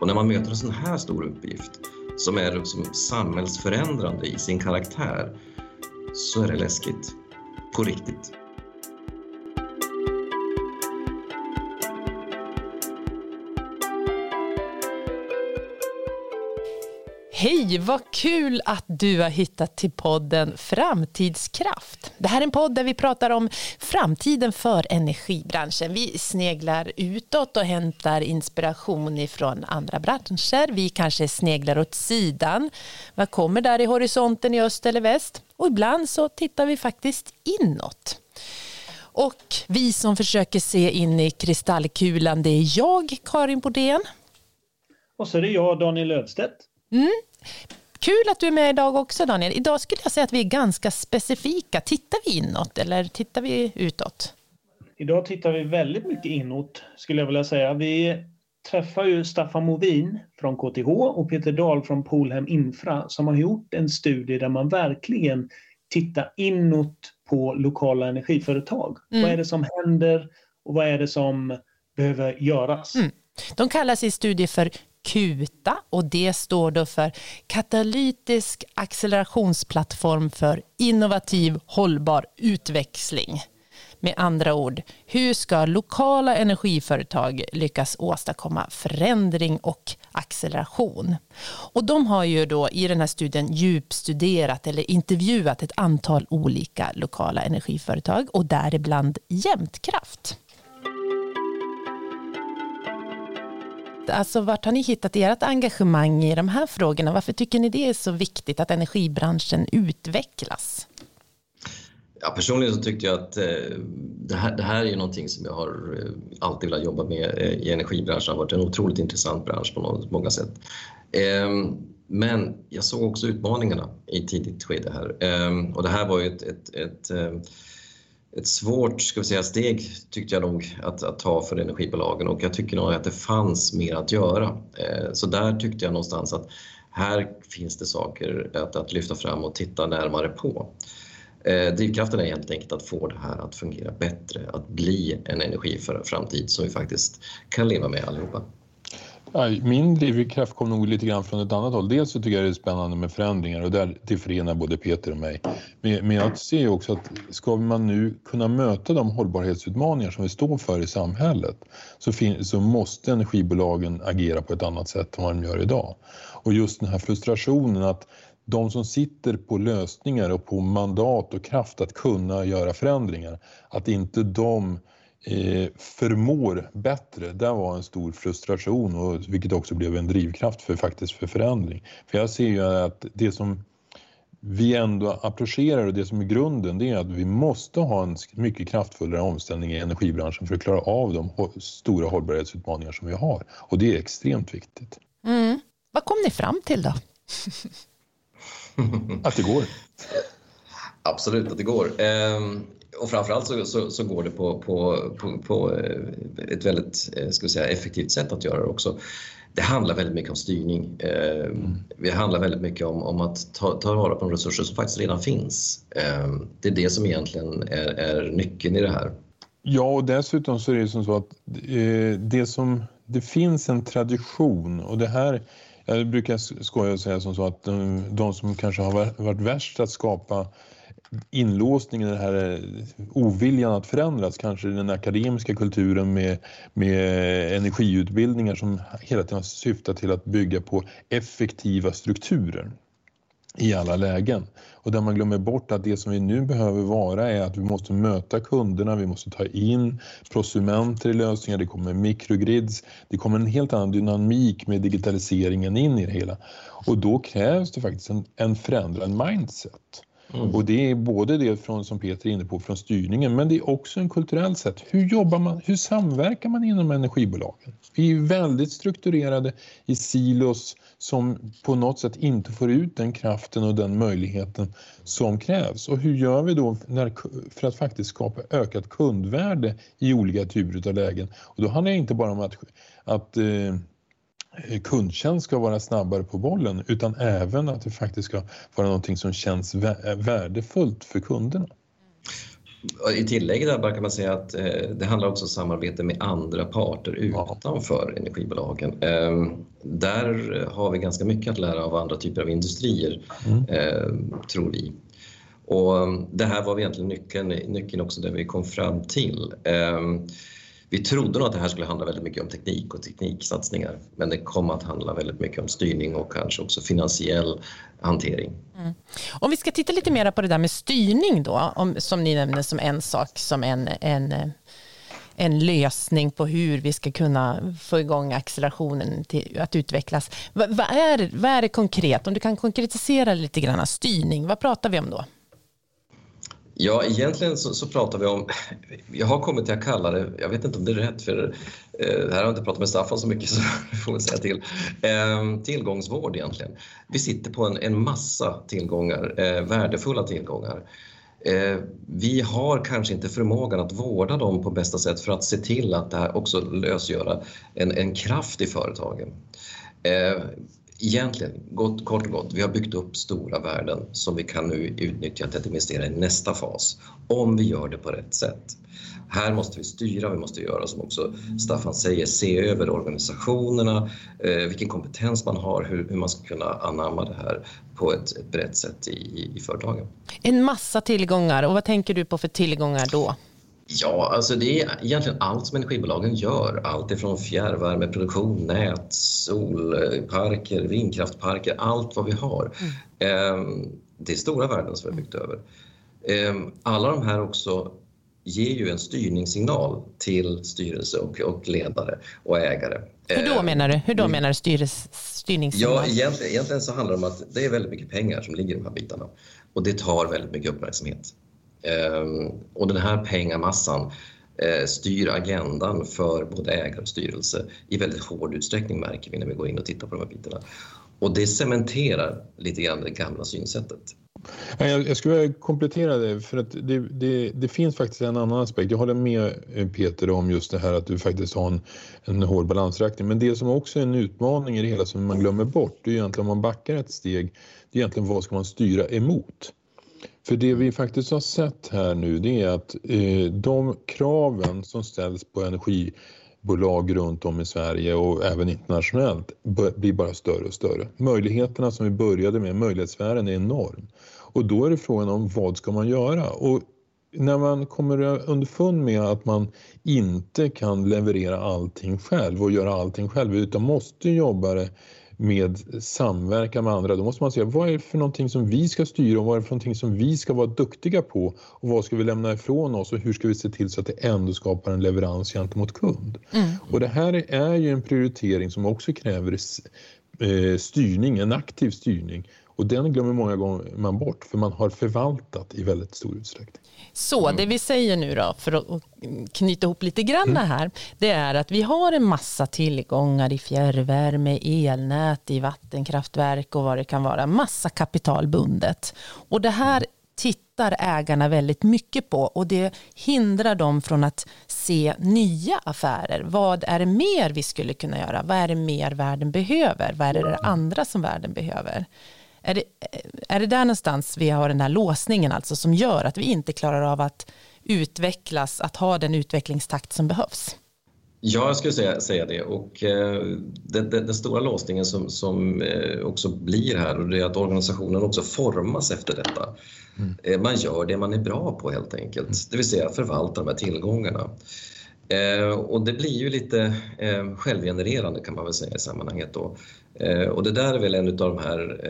Och när man möter en sån här stor uppgift som är som samhällsförändrande i sin karaktär så är det läskigt. På riktigt. Hej, vad kul att du har hittat till podden Framtidskraft. Det här är en podd där vi pratar om framtiden för energibranschen. Vi sneglar utåt och hämtar inspiration ifrån andra branscher. Vi kanske sneglar åt sidan. Vad kommer där i horisonten i öst eller väst? Och ibland så tittar vi faktiskt inåt. Och vi som försöker se in i kristallkulan, det är jag, Karin Bodén. Och så är det jag, Daniel Lödstedt. Mm. Kul att du är med idag också Daniel. Idag skulle jag säga att vi är ganska specifika. Tittar vi inåt eller tittar vi utåt? Idag tittar vi väldigt mycket inåt skulle jag vilja säga. Vi träffar ju Staffan Movin från KTH och Peter Dahl från Polhem Infra som har gjort en studie där man verkligen tittar inåt på lokala energiföretag. Mm. Vad är det som händer och vad är det som behöver göras? Mm. De kallar sin studie för KUTA och det står då för katalytisk accelerationsplattform för innovativ hållbar utväxling. Med andra ord, hur ska lokala energiföretag lyckas åstadkomma förändring och acceleration? Och de har ju då i den här studien djupstuderat eller intervjuat ett antal olika lokala energiföretag och däribland Jämtkraft. Alltså, vart har ni hittat ert engagemang i de här frågorna? Varför tycker ni det är så viktigt att energibranschen utvecklas? Ja, personligen så tyckte jag att eh, det, här, det här är någonting som jag har eh, alltid velat jobba med eh, i energibranschen. Det har varit en otroligt intressant bransch på många sätt. Eh, men jag såg också utmaningarna i tidigt skede här. Ehm, och det här var ju ett, ett, ett eh, ett svårt ska vi säga, steg tyckte jag nog att, att, ta för energibolagen och jag tycker nog att det fanns mer att göra. Eh, så där tyckte jag någonstans att här finns det saker att, att lyfta fram och titta närmare på. Eh, drivkraften är helt enkelt att få det här att fungera bättre, att bli en energiframtid som vi faktiskt kan leva med allihopa. Min drivkraft kom nog lite grann från ett annat håll. Dels så tycker jag det är spännande med förändringar och där det förenar både Peter och mig. Men jag ser också att ska man nu kunna möta de hållbarhetsutmaningar som vi står för i samhället så, så måste energibolagen agera på ett annat sätt än vad de gör idag. Och just den här frustrationen att de som sitter på lösningar och på mandat och kraft att kunna göra förändringar, att inte de eh, förmår bättre, det var en stor frustration och vilket också blev en drivkraft för faktiskt för förändring. För jag ser ju att det som vi ändå approcherar och det som är grunden det är att vi måste ha en mycket kraftfullare omställning i energibranschen för att klara av de stora hållbarhetsutmaningar som vi har. Och det är extremt viktigt. Mm. Vad kom ni fram till då? att det går. Absolut att det går. Ehm, och framförallt så, så, så, går det på, på, på, på eh, ett väldigt eh, ska säga, effektivt sätt att göra det också. Det handlar väldigt mycket om styrning. Eh, mm. Det handlar väldigt mycket om, om att ta, ta vara på de resurser som faktiskt redan finns. Det är det som egentligen är, är nyckeln i det här. Ja, och dessutom så är det som så att det, som, det finns en tradition och det här jag brukar skoja och säga som så att de, de som kanske har varit värst att skapa inlåsningen, den här eh, oviljan att förändras, kanske den akademiska kulturen med, med energiutbildningar som hela tiden syftar till att bygga på effektiva strukturer i alla lägen. Och där man glömmer bort att det som vi nu behöver vara är att vi måste möta kunderna, vi måste ta in prosumenter i lösningar, det kommer mikrogrids, det kommer en helt annan dynamik med digitaliseringen in i det hela. Och då krävs det faktiskt en, en förändrad mindset. Mm. Och det är både det från, som Peter är inne på från styrningen men det är också en kulturell sätt. Hur jobbar man, hur samverkar man inom energibolagen? Vi är väldigt strukturerade i silos som på något sätt inte får ut den kraften och den möjligheten som krävs. Och hur gör vi då när, för att faktiskt skapa ökat kundvärde i olika typer av lägen? Och då handlar det inte bara om att, att eh, kundtjänst ska vara snabbare på bollen utan även att det faktiskt ska vara någonting som känns värdefullt för kunderna. I tillägg där bara kan man säga att eh, det handlar också om samarbete med andra parter utanför ja. energibolagen. Eh, där har vi ganska mycket att lära av andra typer av industrier, mm. eh, tror vi. Och det här var egentligen nyckeln, nyckeln också där vi kom fram till. Vi trodde nog att det här skulle handla väldigt mycket om teknik och tekniksatsningar men det kom att handla väldigt mycket om styrning och kanske också finansiell hantering. Mm. Om vi ska titta lite mer på det där med styrning då, om, som ni nämner som en sak, som en, en, en lösning på hur vi ska kunna få igång accelerationen till att utvecklas. Vad, vad, är, vad är det konkret? Om du kan konkretisera lite grann, styrning, vad pratar vi om då? Ja, egentligen så, så, pratar vi om, jag har kommit till att kalla det, jag vet inte om det är rätt för eh, här har jag inte pratat med Staffan så mycket så får vi säga till, eh, tillgångsvård egentligen. Vi sitter på en, en massa tillgångar, eh, värdefulla tillgångar. Eh, vi har kanske inte förmågan att vårda dem på bästa sätt för att se till att det här också lösgöra en, en kraft i företagen. Eh, Egentligen, gott, kort och gott, vi har byggt upp stora värden som vi kan nu utnyttja till att investera i nästa fas, om vi gör det på rätt sätt. Här måste vi styra, vi måste göra som också Staffan säger, se över organisationerna, eh, vilken kompetens man har, hur, hur, man ska kunna anamma det här på ett, ett brett sätt i, i företagen. En massa tillgångar, och vad tänker du på för tillgångar då? Ja, alltså det är egentligen allt som energibolagen gör. Allt ifrån fjärrvärmeproduktion, nät, solparker, vindkraftparker, allt vad vi har. Mm. Ehm, det är stora värden som vi har byggt över. Ehm, alla de här också ger ju en styrningssignal till styrelse och, och ledare och ägare. Hur då ehm, menar du? Hur då mm. menar du styres, styrningssignal? Ja, egentligen, egentligen så handlar det om att det är väldigt mycket pengar som ligger i de här bitarna och det tar väldigt mycket uppmärksamhet. Ehm, och den här pengamassan eh, styr agendan för både ägare och styrelse i väldigt hård utsträckning märker vi när vi går in och tittar på de här bitarna. Och det cementerar lite grann det gamla synsättet. Jag, skulle vilja komplettera det för att det, det, det, finns faktiskt en annan aspekt. Jag håller med eh, Peter om just det här att du faktiskt har en, en hård balansräkning. Men det som också är en utmaning i det hela som man glömmer bort det är egentligen om man backar ett steg. Det är egentligen vad ska man styra emot? För det vi faktiskt har sett här nu det är att eh, de kraven som ställs på energibolag runt om i Sverige och även internationellt blir bara större och större. Möjligheterna som vi började med, möjlighetssfären är enorm. Och då är det frågan om vad ska man göra? Och när man kommer underfund med att man inte kan leverera allting själv och göra allting själv utan måste jobba det med samverkan med andra. Då måste man se vad är det för någonting som vi ska styra och vad är det för någonting som vi ska vara duktiga på och vad ska vi lämna ifrån oss och hur ska vi se till så att det ändå skapar en leverans gentemot kund. Mm. Och det här är ju en prioritering som också kräver eh, styrning, en aktiv styrning och den glömmer många gånger man bort för man har förvaltat i väldigt stor utsträckning. Så det mm. vi säger nu då, för att knyta ihop lite grann mm. här, det är att vi har en massa tillgångar i fjärrvärme, elnät, i vattenkraftverk och vad det kan vara. Massa kapital bundet. Och det här tittar ägarna väldigt mycket på och det hindrar dem från att se nya affärer. Vad är det mer vi skulle kunna göra? Vad är det mer världen behöver? Vad är det andra som världen behöver? Är det, är det där någonstans vi har den här låsningen alltså som gör att vi inte klarar av att utvecklas, att ha den utvecklingstakt som behövs? Ja, jag skulle säga, säga det. Och, eh, den, den, den, stora låsningen som, som eh, också blir här och det är att organisationen också formas efter detta. Mm. Eh, man gör det man är bra på helt enkelt, mm. det vill säga förvalta de här tillgångarna. Eh, och det blir ju lite eh, självgenererande kan man väl säga i sammanhanget då. Eh, och det där är väl en av de här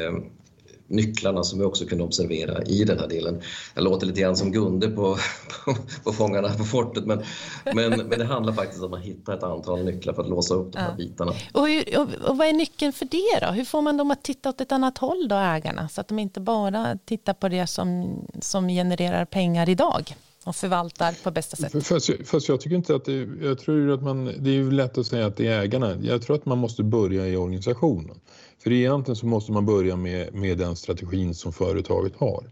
nycklarna som vi också kunde observera i den här delen. Jag låter lite grann som Gunde på, på, på Fångarna på fortet men, men, men det handlar faktiskt om att hitta ett antal nycklar för att låsa upp de här ja. bitarna. Och, hur, och, och, vad är nyckeln för det då? Hur får man dem att titta åt ett annat håll då, ägarna? Så att de inte bara tittar på det som, som genererar pengar idag och förvaltar på bästa sätt. Fast, fast jag tycker inte att det, jag tror att man, det är lätt att säga att det är ägarna. Jag tror att man måste börja i organisationen. För egentligen så måste man börja med, med den strategin som företaget har.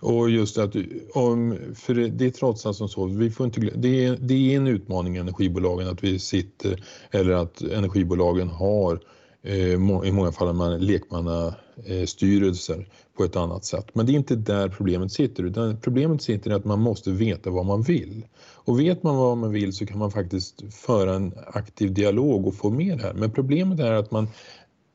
Och just att, om, för det är trots allt som så, vi får inte, det, är, det är en utmaning i energibolagen att vi sitter, eller att energibolagen har eh, i många fall man lekmannastyrelser eh, på ett annat sätt. Men det är inte där problemet sitter utan problemet sitter i att man måste veta vad man vill. Och vet man vad man vill så kan man faktiskt föra en aktiv dialog och få med det här. Men problemet är att man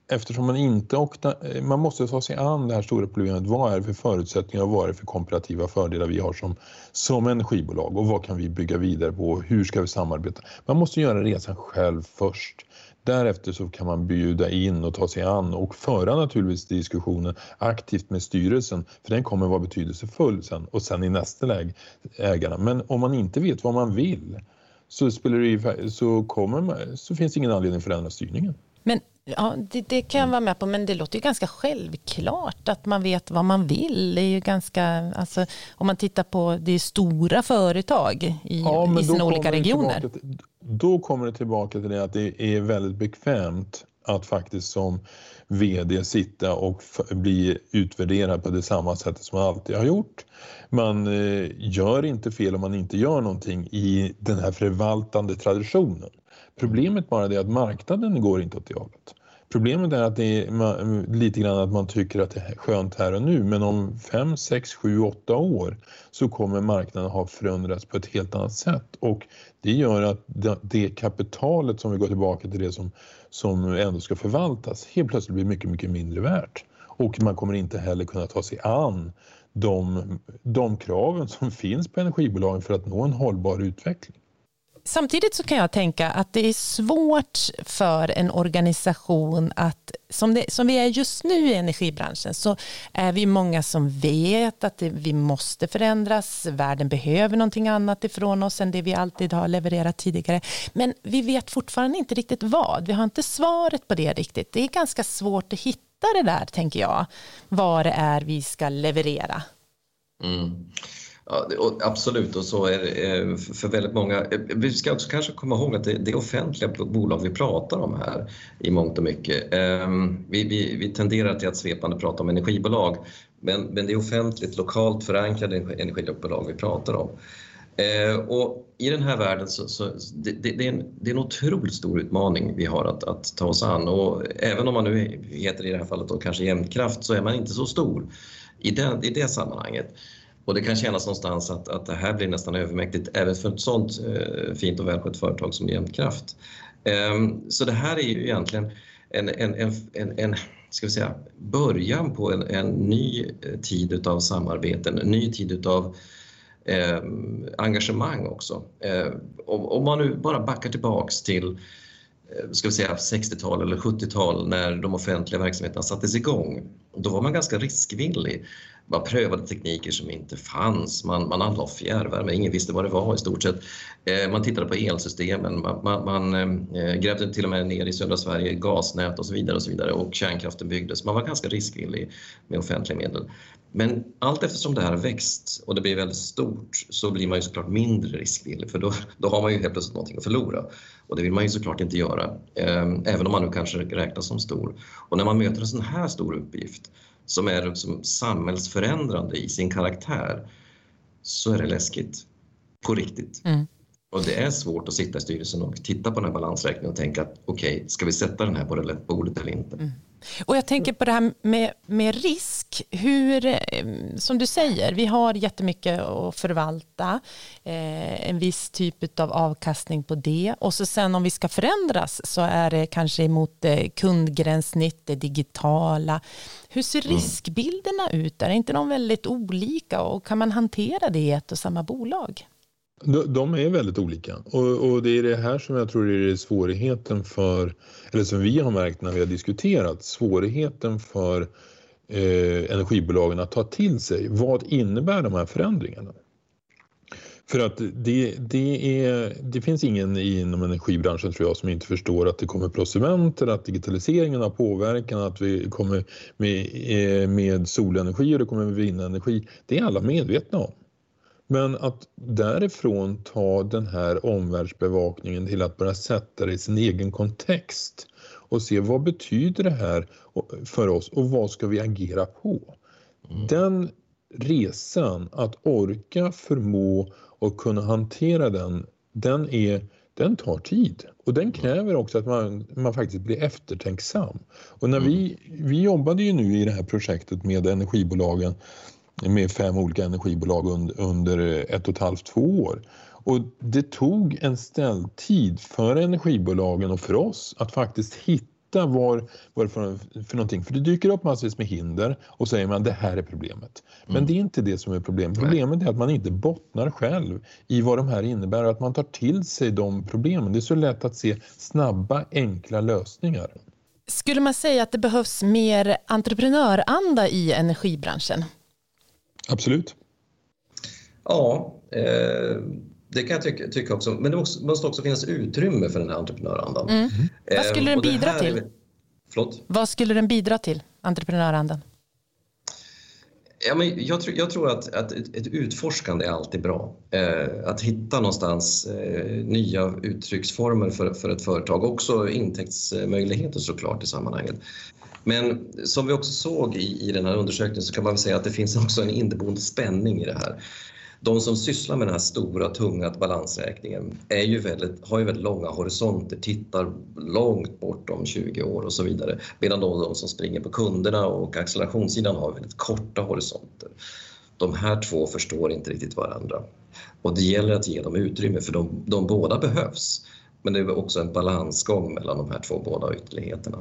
eftersom man inte och eh, man måste ta sig an det här stora problemet. Vad är det för förutsättningar och vad är det för komparativa fördelar vi har som, som energibolag och vad kan vi bygga vidare på? och Hur ska vi samarbeta? Man måste göra resan själv först. Därefter så kan man bjuda in och ta sig an och föra naturligtvis diskussionen aktivt med styrelsen för den kommer vara betydelsefull sen och sen i nästa läge ägarna. Men om man inte vet vad man vill så, spelar det, så, kommer man, så finns det ingen anledning att förändra styrningen. Men ja, det, det, kan jag vara med på, men det låter ju ganska självklart att man vet vad man vill. Det är ju ganska, alltså, om man tittar på det stora företag i, ja, i sina olika regioner. Till, då kommer det tillbaka till det att det är väldigt bekvämt att faktiskt som VD sitta och bli utvärderad på det samma sätt som man alltid har gjort. Man eh, gör inte fel om man inte gör någonting i den här förvaltande traditionen. Problemet bara är att marknaden går inte åt det hållet. Problemet är att det är lite grann att man tycker att det är skönt här och nu men om 5, 6, 7, 8 år så kommer marknaden ha förändrats på ett helt annat sätt och det gör att det kapitalet som vi går tillbaka till det som, som ändå ska förvaltas helt plötsligt blir mycket, mycket mindre värt och man kommer inte heller kunna ta sig an de, de kraven som finns på energibolagen för att nå en hållbar utveckling. Samtidigt så kan jag tänka att det är svårt för en organisation att, som, det, som vi är just nu i energibranschen, så är vi många som vet att det, vi måste förändras, världen behöver någonting annat ifrån oss än det vi alltid har levererat tidigare. Men vi vet fortfarande inte riktigt vad, vi har inte svaret på det riktigt. Det är ganska svårt att hitta det där, tänker jag, vad det är vi ska leverera. Mm. Ja, absolut, och så är det eh, för väldigt många. Eh, vi ska också kanske komma ihåg att det är offentliga bolag vi pratar om här i mångt och mycket. Ehm, vi, vi, vi tenderar till att svepande prata om energibolag, men, men det är offentligt, lokalt förankrade energibolag vi pratar om. Eh, och I den här världen så, så det, det, är en, det är en otroligt stor utmaning vi har att, att ta oss an och även om man nu heter i det här fallet då kanske Jämtkraft så är man inte så stor i det, i det sammanhanget. Och det kan kännas någonstans att, att det här blir nästan övermäktigt även för ett sådant eh, fint och välskött företag som Jämtkraft. Um, så det här är ju egentligen en, en, en, en, en ska vi säga, början på en, en ny eh, tid av samarbeten, en ny tid av eh, engagemang också. Eh, om, man nu bara backar tillbaks till eh, ska vi säga 60-tal eller 70-tal när de offentliga verksamheterna sattes igång. Då var man ganska riskvillig man prövade tekniker som inte fanns, man, man anlade fjärrvärme, ingen visste vad det var i stort sett. Eh, man tittade på elsystemen, man, man, man eh, grävde till och med ner i södra Sverige gasnät och så vidare och så vidare och kärnkraften byggdes. Man var ganska riskvillig med offentliga medel. Men allt eftersom det här har växt och det blir väldigt stort så blir man ju såklart mindre riskvillig för då, då har man ju helt plötsligt någonting att förlora. Och det vill man ju såklart inte göra, eh, även om man nu kanske räknas som stor. Och när man möter en sån här stor uppgift som är liksom samhällsförändrande i sin karaktär så är det läskigt. På riktigt. Mm. Och det är svårt att sitta i styrelsen och titta på den här balansräkningen och tänka att okej, okay, ska vi sätta den här på rättbordet eller inte? Mm. Och jag tänker på det här med, med risk. Hur, eh, som du säger, vi har jättemycket att förvalta. Eh, en viss typ av avkastning på det. Och så sen om vi ska förändras så är det kanske emot eh, kundgränssnitt, det digitala. Hur ser mm. riskbilderna ut? Är inte de väldigt olika och kan man hantera det i ett och samma bolag? De är väldigt olika och, och, det är det här som jag tror är svårigheten för, eller som vi har märkt när vi har diskuterat, svårigheten för eh, energibolagen att ta till sig. Vad innebär de här förändringarna? För att det, det, är, det finns ingen inom energibranschen tror jag som inte förstår att det kommer prosumenter, att digitaliseringen har påverkan, att vi kommer med, eh, med solenergi och det kommer med vindenergi. Det är alla medvetna om. Men att därifrån ta den här omvärldsbevakningen till att börja sätta det i sin egen kontext och se vad betyder det här för oss och vad ska vi agera på? Mm. Den resan, att orka, förmå och kunna hantera den, den är den tar tid och den kräver också att man, man faktiskt blir eftertänksam. Och när vi, vi jobbade ju nu i det här projektet med energibolagen med fem olika energibolag under, under ett och ett halvt, två år. Och det tog en ställtid för energibolagen och för oss att faktiskt hitta vad det är för, för någonting. För det dyker upp massvis med hinder och säger man det här är problemet. Men mm. det är inte det som är problemet. Problemet är att man inte bottnar själv i vad de här innebär och att man tar till sig de problemen. Det är så lätt att se snabba, enkla lösningar. Skulle man säga att det behövs mer entreprenöranda i energibranschen? Absolut. Ja, eh, det kan jag tycka, tycka, också. Men det måste, måste också finnas utrymme för den här entreprenörandan. Mm. Eh, Vad skulle den bidra till? Förlåt? Vad skulle den bidra till, entreprenörandan? Ja, men jag, tror, jag tror att, att ett, ett utforskande är alltid bra. Eh, att hitta någonstans eh, nya uttrycksformer för, för ett företag, också intäktsmöjligheter såklart i sammanhanget. Men som vi också såg i, i den här undersökningen så kan man väl säga att det finns också en inneboende spänning i det här. De som sysslar med den här stora, tunga balansräkningen är ju väldigt, har ju väldigt långa horisonter, tittar långt bortom 20 år och så vidare. Medan de, de som springer på kunderna och accelerationssidan har väldigt korta horisonter. De här två förstår inte riktigt varandra. Och det gäller att ge dem utrymme för de, de båda behövs. Men det är också en balansgång mellan de här två båda ytterligheterna.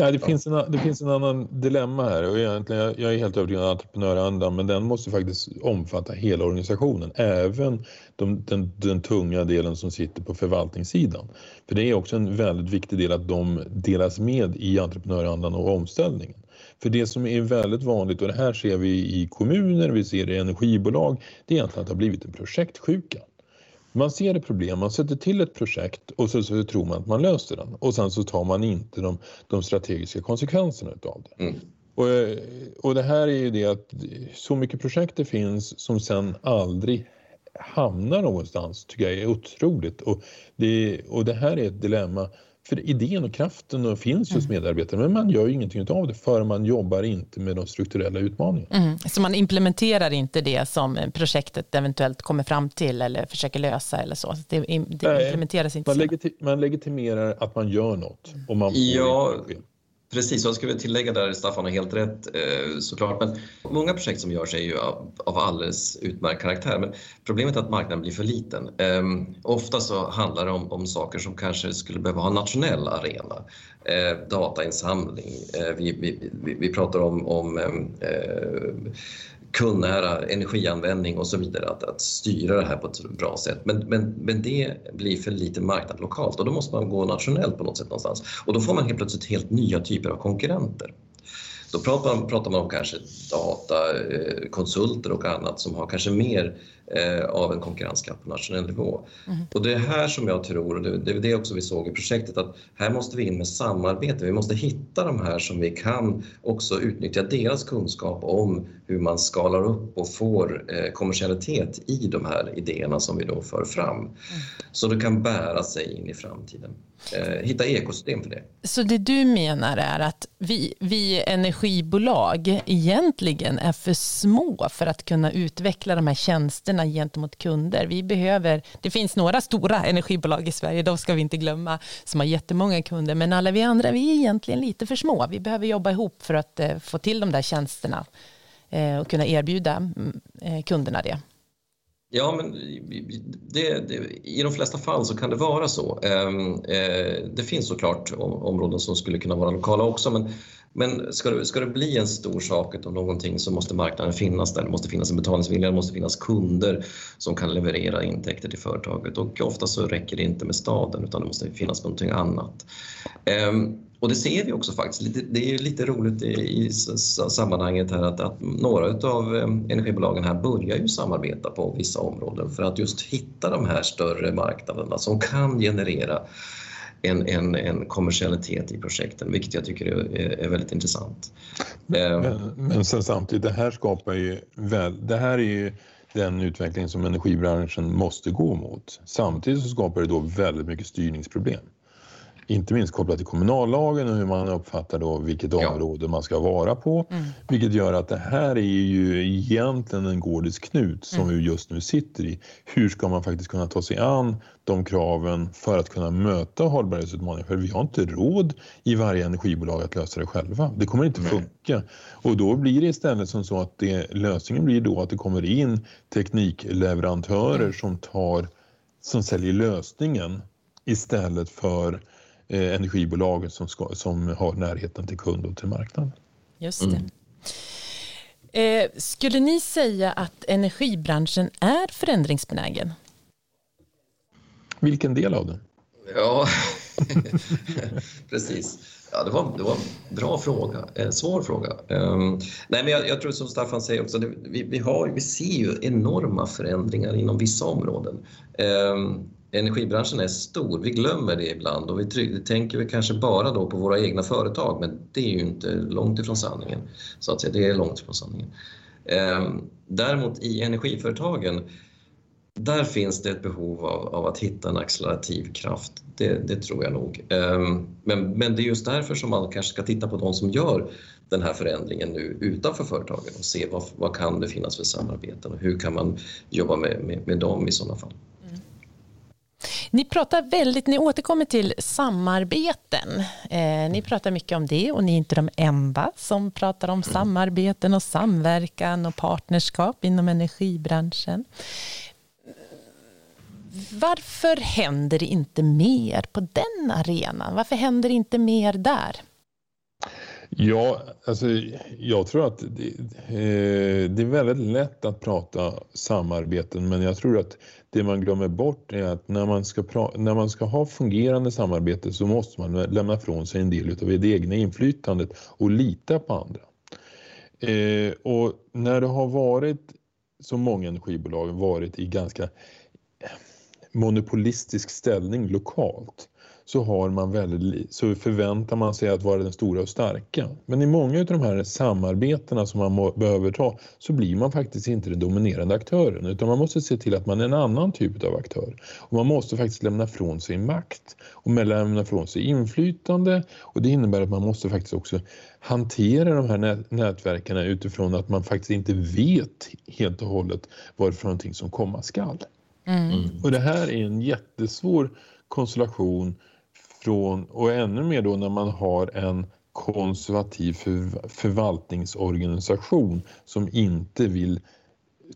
Ja, det, finns en, det finns en annan dilemma här och egentligen, jag, jag är helt övertygad om entreprenörandan men den måste faktiskt omfatta hela organisationen, även de, den, den tunga delen som sitter på förvaltningssidan. För det är också en väldigt viktig del att de delas med i entreprenörandan och omställningen. För det som är väldigt vanligt och det här ser vi i kommuner, vi ser det i energibolag, det är egentligen att det har blivit en projektsjuka. Man ser ett problem, man sätter till ett projekt och så, så tror man att man löser den och sen så tar man inte de, de strategiska konsekvenserna utav det. Mm. Och, och det här är ju det att så mycket projekt det finns som sen aldrig hamnar någonstans tycker jag är otroligt och det, och det här är ett dilemma för idén och kraften finns hos mm. medarbetare men man gör ju ingenting av det för man jobbar inte med de strukturella utmaningarna. Mm. Så man implementerar inte det som projektet eventuellt kommer fram till eller försöker lösa eller så? Det, det implementeras inte? Man, legiti man legitimerar att man gör något. Och man får ja, Precis, jag skulle tillägga där, Staffan har helt rätt eh, såklart. Men många projekt som görs är ju av, av alldeles utmärkt karaktär. Men problemet är att marknaden blir för liten. Ehm, ofta så handlar det om, om saker som kanske skulle behöva ha en nationell arena. Ehm, datainsamling, ehm, vi, vi, vi, vi, pratar om, om eh, kundnära energianvändning och så vidare, att, att styra det här på ett bra sätt. Men, men, men det blir för lite marknad lokalt och då måste man gå nationellt på något sätt någonstans. Och då får man helt plötsligt helt nya typer av konkurrenter. Då pratar man, pratar man om kanske datakonsulter eh, och annat som har kanske mer eh, av en konkurrenskraft på nationell nivå. Mm. Och det är här som jag tror, och det, det är det också vi såg i projektet, att här måste vi in med samarbete. Vi måste hitta de här som vi kan också utnyttja deras kunskap om hur man skalar upp och får eh, kommersialitet i de här idéerna som vi då för fram. Mm. Så det kan bära sig in i framtiden. Eh, hitta ekosystem för det. Så det du menar är att vi, vi energibolag egentligen är för små för att kunna utveckla de här tjänsterna gentemot kunder. Vi behöver, det finns några stora energibolag i Sverige, de ska vi inte glömma, som har jättemånga kunder, men alla vi andra vi är egentligen lite för små. Vi behöver jobba ihop för att eh, få till de där tjänsterna eh, och kunna erbjuda mm, eh, kunderna det. Ja, men det, det, i de flesta fall så kan det vara så. Ehm, det finns såklart områden som skulle kunna vara lokala också, men, men ska, det, ska det bli en stor sak av någonting så måste marknaden finnas där. Det måste finnas en betalningsvilja, det måste finnas kunder som kan leverera intäkter till företaget och ofta så räcker det inte med staden utan det måste finnas någonting annat. Um, och det ser vi också faktiskt. Det är lite roligt i sammanhanget här att, att några av ehm, energibolagen här börjar ju samarbeta på vissa områden för att just hitta de här större marknaderna som kan generera en, en, en kommersialitet i projekten, vilket jag tycker är, är väldigt intressant. Ehm. Men, men sen samtidigt, det här skapar ju väl, det här är ju den utveckling som energibranschen måste gå mot. Samtidigt så skapar det då väldigt mycket styrningsproblem inte minst kopplat till kommunallagen och hur man uppfattar då vilket område man ska vara på. Mm. Vilket gör att det här är ju egentligen en gordisk knut som mm. vi just nu sitter i. Hur ska man faktiskt kunna ta sig an de kraven för att kunna möta hållbarhetsutmaningar? För vi har inte råd i varje energibolag att lösa det själva. Det kommer inte funka. Och då blir det istället som så att det, lösningen blir då att det kommer in teknikleverantörer mm. som tar som säljer lösningen istället för eh, energibolagen som, ska, som har närheten till kund och till marknaden. Just det. Mm. Eh, skulle ni säga att energibranschen är förändringsbenägen? Vilken del av den? Ja, precis. Ja, det, var, det var en bra fråga, en svår fråga. Um, nej, men jag, jag, tror som Staffan säger också, det, vi, vi, har, vi ser ju enorma förändringar inom vissa områden. Um, energibranschen är stor, vi glömmer det ibland och vi tänker vi kanske bara då på våra egna företag men det är ju inte långt ifrån sanningen. Så att säga, det är långt ifrån sanningen. Ehm, däremot i energiföretagen där finns det ett behov av, av, att hitta en accelerativ kraft. Det, det tror jag nog. Ehm, men, men det är just därför som man kanske ska titta på de som gör den här förändringen nu utanför företagen och se vad, vad kan det finnas för samarbeten och hur kan man jobba med, med, med dem i sådana fall. Ni pratar väldigt, ni återkommer till samarbeten. Eh, ni pratar mycket om det och ni är inte de enda som pratar om mm. samarbeten och samverkan och partnerskap inom energibranschen varför händer det inte mer på den arenan? Varför händer det inte mer där? Ja, alltså, jag tror att det, eh, det, är väldigt lätt att prata samarbeten men jag tror att det man glömmer bort är att när man ska, när man ska ha fungerande samarbete så måste man lämna ifrån sig en del av det egna inflytandet och lita på andra. Eh, och när det har varit, som många energibolag, varit i ganska monopolistisk ställning lokalt så, har man väldigt, så förväntar man sig att vara den stora och starka. Men i många av de här samarbetena som man må, behöver ta så blir man faktiskt inte den dominerande aktören utan man måste se till att man är en annan typ av aktör. Och man måste faktiskt lämna från sig makt och lämna från sig inflytande och det innebär att man måste faktiskt också hantera de här nätverken utifrån att man faktiskt inte vet helt och hållet vad det är för någonting som komma skall. Mm. Och det här är en jättesvår konstellation från, och ännu mer då när man har en konservativ för, förvaltningsorganisation som inte vill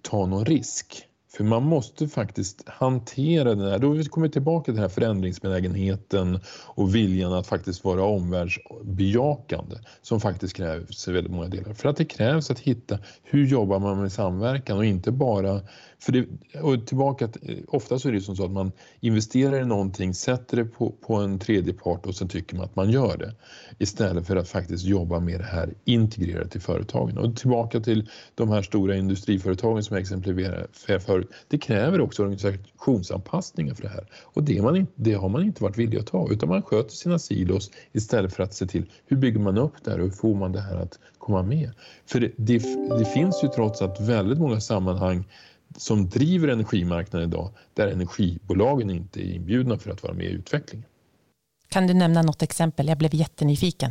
ta någon risk. För man måste faktiskt hantera den här, då kommer vi tillbaka till den här förändringsbenägenheten och viljan att faktiskt vara omvärldsbejakande som faktiskt krävs i väldigt många delar. För att det krävs att hitta hur jobbar man med samverkan och inte bara för det, och tillbaka, eh, ofta så är det som så att man investerar i någonting, sätter det på, på en tredje part och sen tycker man att man gör det. Istället för att faktiskt jobba med det här integrerat i företagen. Och tillbaka till de här stora industriföretagen som jag exemplifierade förut. Det kräver också organisationsanpassningar för det här. Och det, man, det har man inte varit villig att ta utan man sköter sina silos istället för att se till hur bygger man upp det här och hur får man det här att komma med. För det, det, det finns ju trots allt väldigt många sammanhang som driver energimarknaden idag där energibolagen inte är inbjudna för att vara med i utvecklingen. Kan du nämna något exempel? Jag blev jättenyfiken.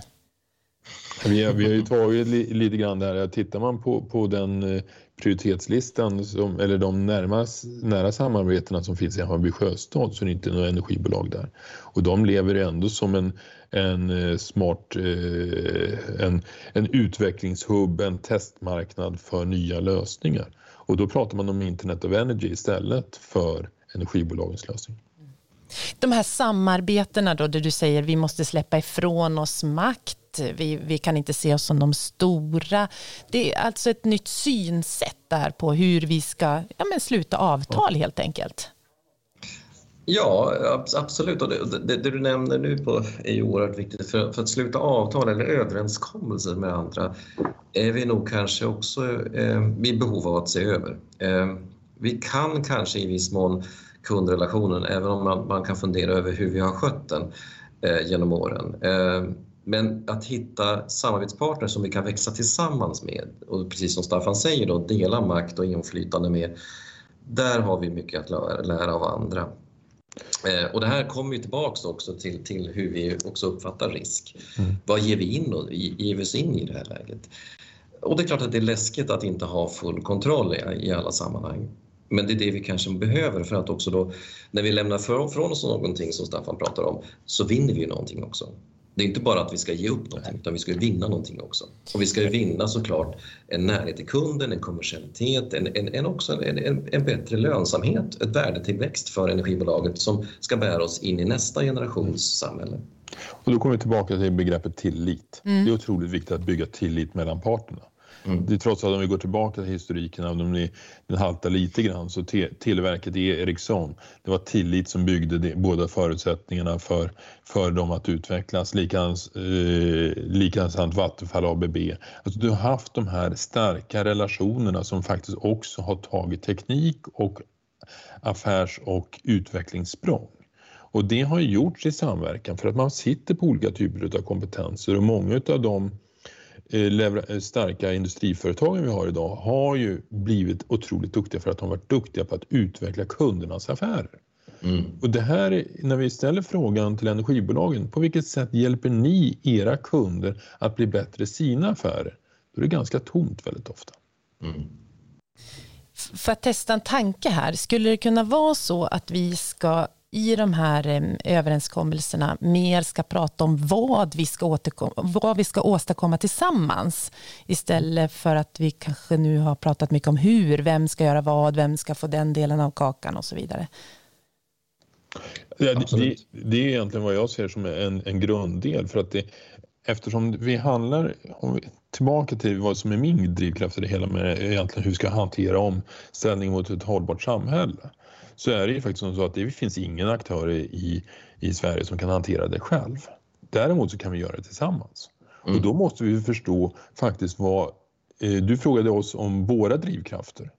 Vi har, vi har ju tagit lite grann där. Tittar man på, på den eh, prioritetslistan som, eller de närmast, nära samarbetena som finns i Hammarby sjöstad så är det inte några energibolag där. Och de lever ändå som en, en eh, smart eh, en, en utvecklingshubb, en testmarknad för nya lösningar. Och då pratar man om Internet of Energy istället för energibolagens lösning. De här samarbetena då, där du säger vi måste släppa ifrån oss makt, vi, vi kan inte se oss som de stora. Det är alltså ett nytt synsätt där på hur vi ska ja, men sluta avtal helt enkelt. Ja, absolut. Och det, det, det, du nämner nu på är ju oerhört viktigt. För, för, att sluta avtal eller överenskommelser med andra är vi nog kanske också eh, vid behov av att se över. Eh, vi kan kanske i viss mån kundrelationen, även om man, man kan fundera över hur vi har skött den eh, genom åren. Eh, men att hitta samarbetspartner som vi kan växa tillsammans med och precis som Staffan säger då, dela makt och inflytande med. Där har vi mycket att lära av andra. Eh, och det här kommer ju tillbaks också till, till hur vi också uppfattar risk. Mm. Vad ger vi in och ger vi oss in i det här läget? Och det är klart att det är läskigt att inte ha full kontroll i, i alla sammanhang. Men det är det vi kanske behöver för att också då när vi lämnar från oss någonting som Staffan pratar om så vinner vi ju någonting också. Det är inte bara att vi ska ge upp någonting utan vi ska vinna någonting också. Och vi ska ju vinna såklart en närhet till kunden, en kommersialitet, en, en, en också en, en, en, bättre lönsamhet, ett värdetillväxt för energibolaget som ska bära oss in i nästa generations samhälle. Och då kommer vi tillbaka till begreppet tillit. Mm. Det är otroligt viktigt att bygga tillit mellan parterna. Mm. Det är trots att om vi går tillbaka till historiken, även om den haltar lite grann, så te, Televerket Ericsson, det var tillit som byggde det, båda förutsättningarna för, för dem att utvecklas. Likadant, eh, likadant Vattenfall ABB. Alltså du har haft de här starka relationerna som faktiskt också har tagit teknik och affärs och utvecklingssprång. Och det har gjorts i samverkan för att man sitter på olika typer av kompetenser och många av dem starka industriföretagen vi har idag har ju blivit otroligt duktiga för att de har varit duktiga på att utveckla kundernas affärer. Mm. Och det här, när vi ställer frågan till energibolagen, på vilket sätt hjälper ni era kunder att bli bättre i sina affärer? Då är det ganska tomt väldigt ofta. Mm. För att testa en tanke här, skulle det kunna vara så att vi ska i de här överenskommelserna mer ska prata om vad vi ska, vad vi ska åstadkomma tillsammans istället för att vi kanske nu har pratat mycket om hur, vem ska göra vad, vem ska få den delen av kakan och så vidare. Ja, det, det, är egentligen vad jag ser som en, en grunddel för att det, eftersom vi handlar tillbaka till vad som är min drivkraft i det hela med egentligen hur vi ska hantera omställning mot ett hållbart samhälle så är det ju faktiskt så att det finns ingen aktör i, i Sverige som kan hantera det själv. Däremot så kan vi göra det tillsammans. Mm. Och då måste vi förstå faktiskt vad... Eh, du frågade oss om våra drivkrafter.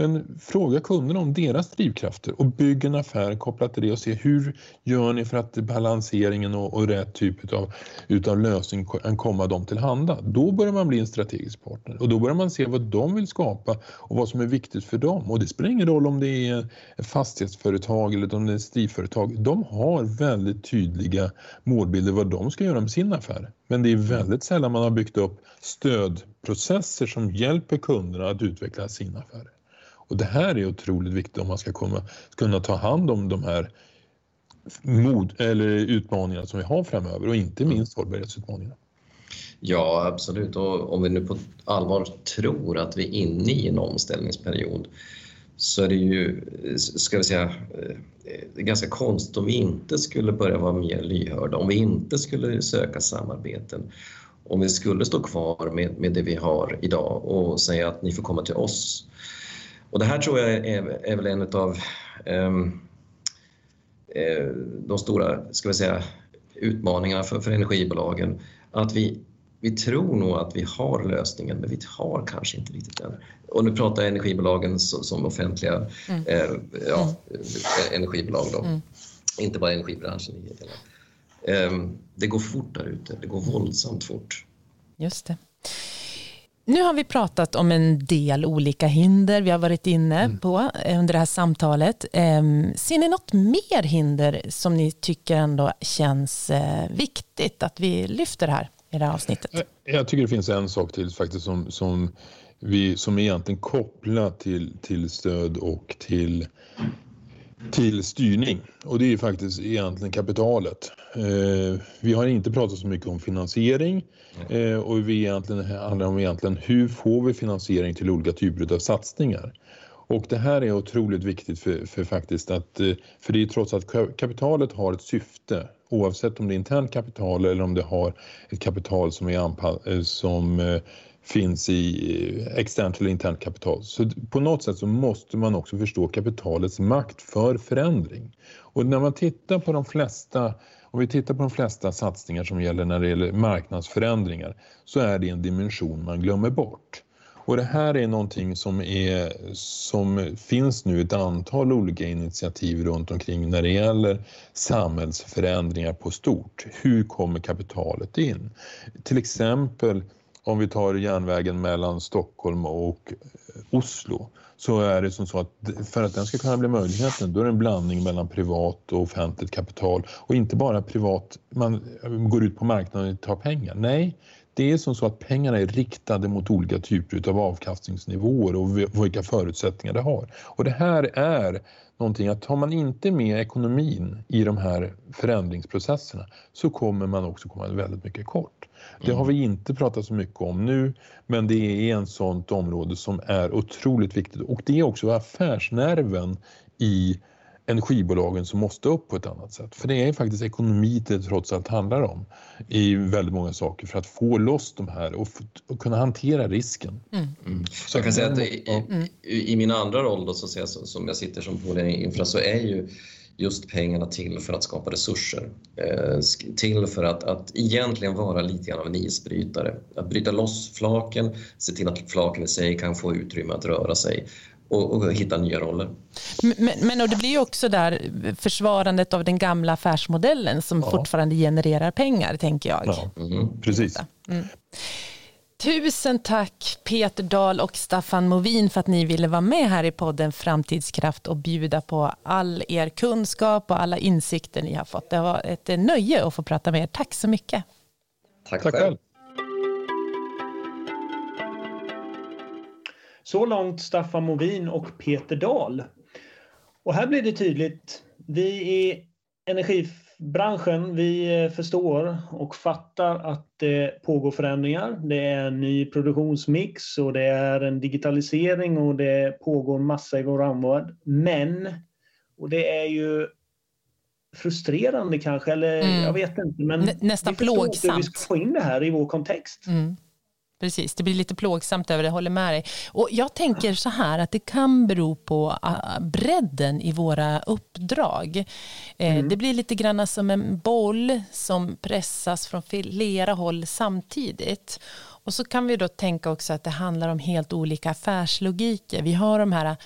Men fråga kunderna om deras drivkrafter och bygg en affär kopplat till det och se hur gör ni för att balanseringen och, och rätt typ utav, utav lösning kan komma dem tillhanda. Då börjar man bli en strategisk partner och då börjar man se vad de vill skapa och vad som är viktigt för dem. Och det spelar ingen roll om det är ett fastighetsföretag eller om det är ett industriföretag. De har väldigt tydliga målbilder vad de ska göra med sin affär. Men det är väldigt sällan man har byggt upp stödprocesser som hjälper kunderna att utveckla sina affärer. Och det här är otroligt viktigt om man ska komma, kunna ta hand om de här mod, eller utmaningarna som vi har framöver och inte mm. minst hållbarhetsutmaningarna. Ja, absolut. Och om vi nu på allvar tror att vi är inne i en omställningsperiod så är det ju, ska vi säga, är ganska konstigt om vi inte skulle börja vara mer lyhörda, om vi inte skulle söka samarbeten, om vi skulle stå kvar med, med det vi har idag och säga att ni får komma till oss och det här tror jag är, är väl en av um, de stora ska vi säga, utmaningarna för, för energibolagen. Att vi, vi tror nog att vi har lösningen, men vi har kanske inte riktigt den. Och nu pratar jag energibolagen som, som offentliga mm. eh, ja, mm. energibolag, då. Mm. inte bara energibranschen. Eh, det går fort där ute, det går våldsamt fort. Just det. Nu har vi pratat om en del olika hinder vi har varit inne mm. på under det här samtalet. Ehm, ser ni något mer hinder som ni tycker ändå känns eh, viktigt att vi lyfter här i det här avsnittet? Jag tycker det finns en sak till faktiskt som, som, vi, som är egentligen kopplat till, till stöd och till till styrning och det är faktiskt egentligen kapitalet. Eh, vi har inte pratat så mycket om finansiering eh, och vi egentligen, handlar om egentligen hur får vi finansiering till olika typer av satsningar. Och det här är otroligt viktigt för, för faktiskt att, eh, för det är trots att kapitalet har ett syfte oavsett om det är internt kapital eller om det har ett kapital som, är eh, som eh, finns i externt eller internt kapital. Så på något sätt så måste man också förstå kapitalets makt för förändring. Och när man tittar på de flesta om vi tittar på de flesta satsningar som gäller när det gäller marknadsförändringar så är det en dimension man glömmer bort. Och det här är någonting som, är, som finns nu ett antal olika initiativ runt omkring när det gäller samhällsförändringar på stort. Hur kommer kapitalet in? Till exempel om vi tar järnvägen mellan Stockholm och eh, Oslo så är det som så att för att den ska kunna bli möjligheten då är det en blandning mellan privat och offentligt kapital och inte bara privat, man eh, går ut på marknaden och tar pengar. Nej, det är som så att pengarna är riktade mot olika typer av avkastningsnivåer och vilka förutsättningar det har. Och det här är någonting att tar man inte med ekonomin i de här förändringsprocesserna så kommer man också komma väldigt mycket kort. Det har vi inte pratat så mycket om nu men det är en sånt område som är otroligt viktigt och det är också affärsnerven i energibolagen som måste upp på ett annat sätt. För det är faktiskt ekonomi det trots allt handlar om i väldigt många saker för att få loss de här och, och kunna hantera risken. Mm. Mm. Så jag kan säga att i, i, i, min andra roll då, så att säga, som jag sitter som infra så är ju just pengarna till för att skapa resurser. Eh, till för att, att egentligen vara lite grann av en isbrytare. Att bryta loss flaken, se till att flaken i sig kan få utrymme att röra sig och, och hitta nya roller. Men, men och det blir ju också där försvarandet av den gamla affärsmodellen som ja. fortfarande genererar pengar, tänker jag. Ja, mm. precis. Mm. Tusen tack Peter Dahl och Staffan Movin för att ni ville vara med här i podden Framtidskraft och bjuda på all er kunskap och alla insikter ni har fått. Det var ett nöje att få prata med er. Tack så mycket. Tack, tack själv. Så långt Staffan Movin och Peter Dahl. Och här blir det tydligt. Vi i energibranschen, vi förstår och fattar att det pågår förändringar. Det är en ny produktionsmix och det är en digitalisering och det pågår massa i vår omvärld. Men, och det är ju frustrerande kanske, eller mm. jag vet inte. Men Nästan plågsamt. Vi ska få in det här i vår kontext. Mm. Precis, det blir lite plågsamt över det, jag håller med dig. Och jag tänker så här att det kan bero på ah, bredden i våra uppdrag. Eh, mm. Det blir lite grann som en boll som pressas från flera håll samtidigt. Och så kan vi då tänka också att det handlar om helt olika affärslogiker. Vi har de här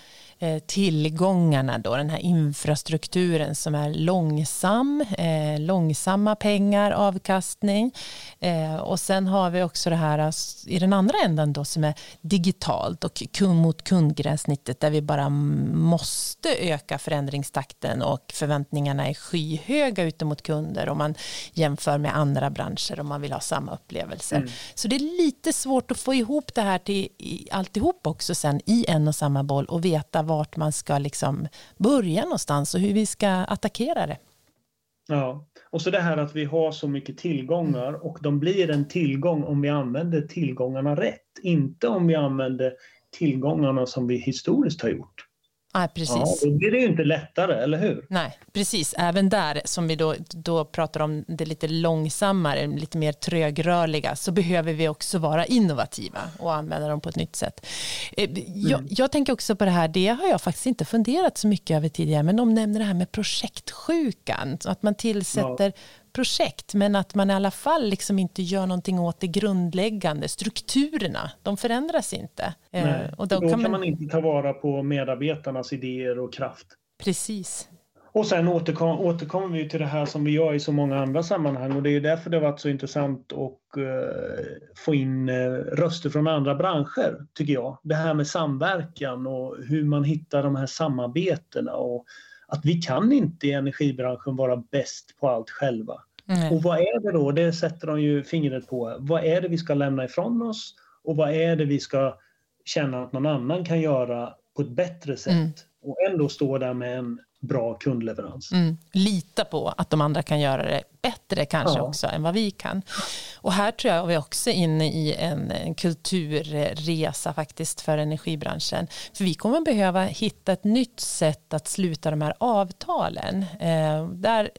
tillgångarna, då, den här infrastrukturen som är långsam, eh, långsamma pengar, avkastning. Eh, och sen har vi också det här i den andra änden då som är digitalt och kund mot kundgränssnittet där vi bara måste öka förändringstakten och förväntningarna är skyhöga ute mot kunder om man jämför med andra branscher om man vill ha samma upplevelser. Mm. Så det är lite svårt att få ihop det här till alltihop också sen i en och samma boll och veta vart man ska liksom börja någonstans och hur vi ska attackera det. Ja, och så det här att vi har så mycket tillgångar och de blir en tillgång om vi använder tillgångarna rätt. Inte om vi använder tillgångarna som vi historiskt har gjort. Nej, precis. Ja, då blir det ju inte lättare, eller hur? Nej, precis. Även där, som vi då, då pratar om det lite långsammare, lite mer trögrörliga, så behöver vi också vara innovativa och använda dem på ett nytt sätt. Eh, jag, mm. jag tänker också på det här, det har jag faktiskt inte funderat så mycket över tidigare, men de nämner det här med projektsjukan, att man tillsätter ja projekt men att man i alla fall liksom inte gör någonting åt det grundläggande. Strukturerna, de förändras inte. Eh, Nej, och då, då kan, man... man inte ta vara på medarbetarnas idéer och kraft. Precis. Och sen återkom, återkommer vi till det här som vi gör i så många andra sammanhang och det är därför det har varit så intressant att uh, få in uh, röster från andra branscher, tycker jag. Det här med samverkan och hur man hittar de här samarbetena och att vi kan inte i energibranschen vara bäst på allt själva. Mm. Och vad är det då? Det sätter de ju fingret på. Vad är det vi ska lämna ifrån oss och vad är det vi ska känna att någon annan kan göra på ett bättre sätt mm. och ändå stå där med en bra kundleverans. Mm. Lita på att de andra kan göra det bättre kanske ja. också än vad vi kan. Och här tror jag vi också inne i en, en kulturresa faktiskt för energibranschen. För vi kommer behöva hitta ett nytt sätt att sluta de här avtalen. Eh, där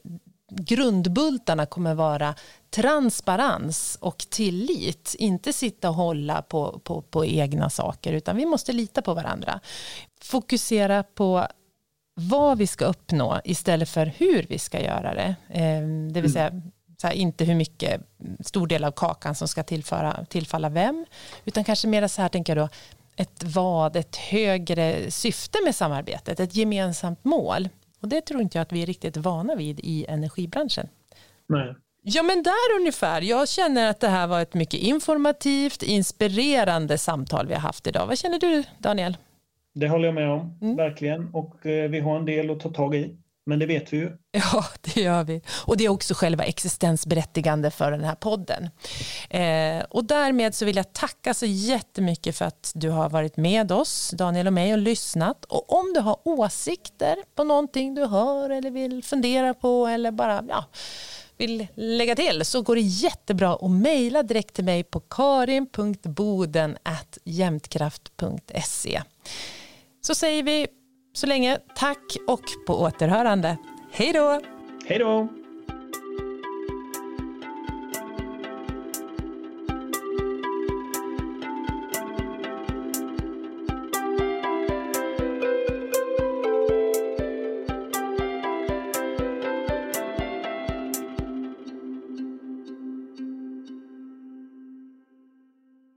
grundbultarna kommer vara transparens och tillit. Inte sitta och hålla på, på, på egna saker utan vi måste lita på varandra. Fokusera på vad vi ska uppnå istället för hur vi ska göra det. Ehm, det vill säga här, inte hur mycket, stor del av kakan som ska tillföra, tillfalla vem, utan kanske mer så här tänker jag då, ett vad, ett högre syfte med samarbetet, ett gemensamt mål. Och det tror inte jag att vi är riktigt vana vid i energibranschen. Nej. Ja, men där ungefär. Jag känner att det här var ett mycket informativt, inspirerande samtal vi har haft idag. Vad känner du, Daniel? Det håller jag med om, mm. verkligen. Och eh, vi har en del att ta tag i. Men det vet vi ju. Ja, det gör vi. Och det är också själva existensberättigande för den här podden. Eh, och därmed så vill jag tacka så jättemycket för att du har varit med oss, Daniel och mig, och lyssnat. Och om du har åsikter på någonting du hör eller vill fundera på eller bara ja, vill lägga till så går det jättebra att mejla direkt till mig på karin.boden.jämtkraft.se. Så säger vi så länge tack och på återhörande. Hej då! Hej då!